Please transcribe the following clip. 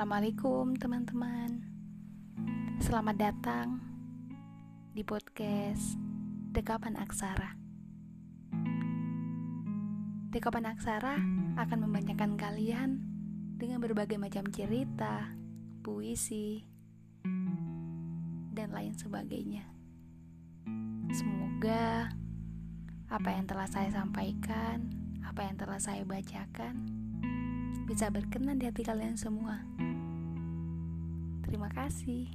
Assalamualaikum teman-teman. Selamat datang di podcast Dekapan Aksara. Dekapan Aksara akan membanyakan kalian dengan berbagai macam cerita, puisi, dan lain sebagainya. Semoga apa yang telah saya sampaikan, apa yang telah saya bacakan bisa berkenan di hati kalian semua. Terima kasih.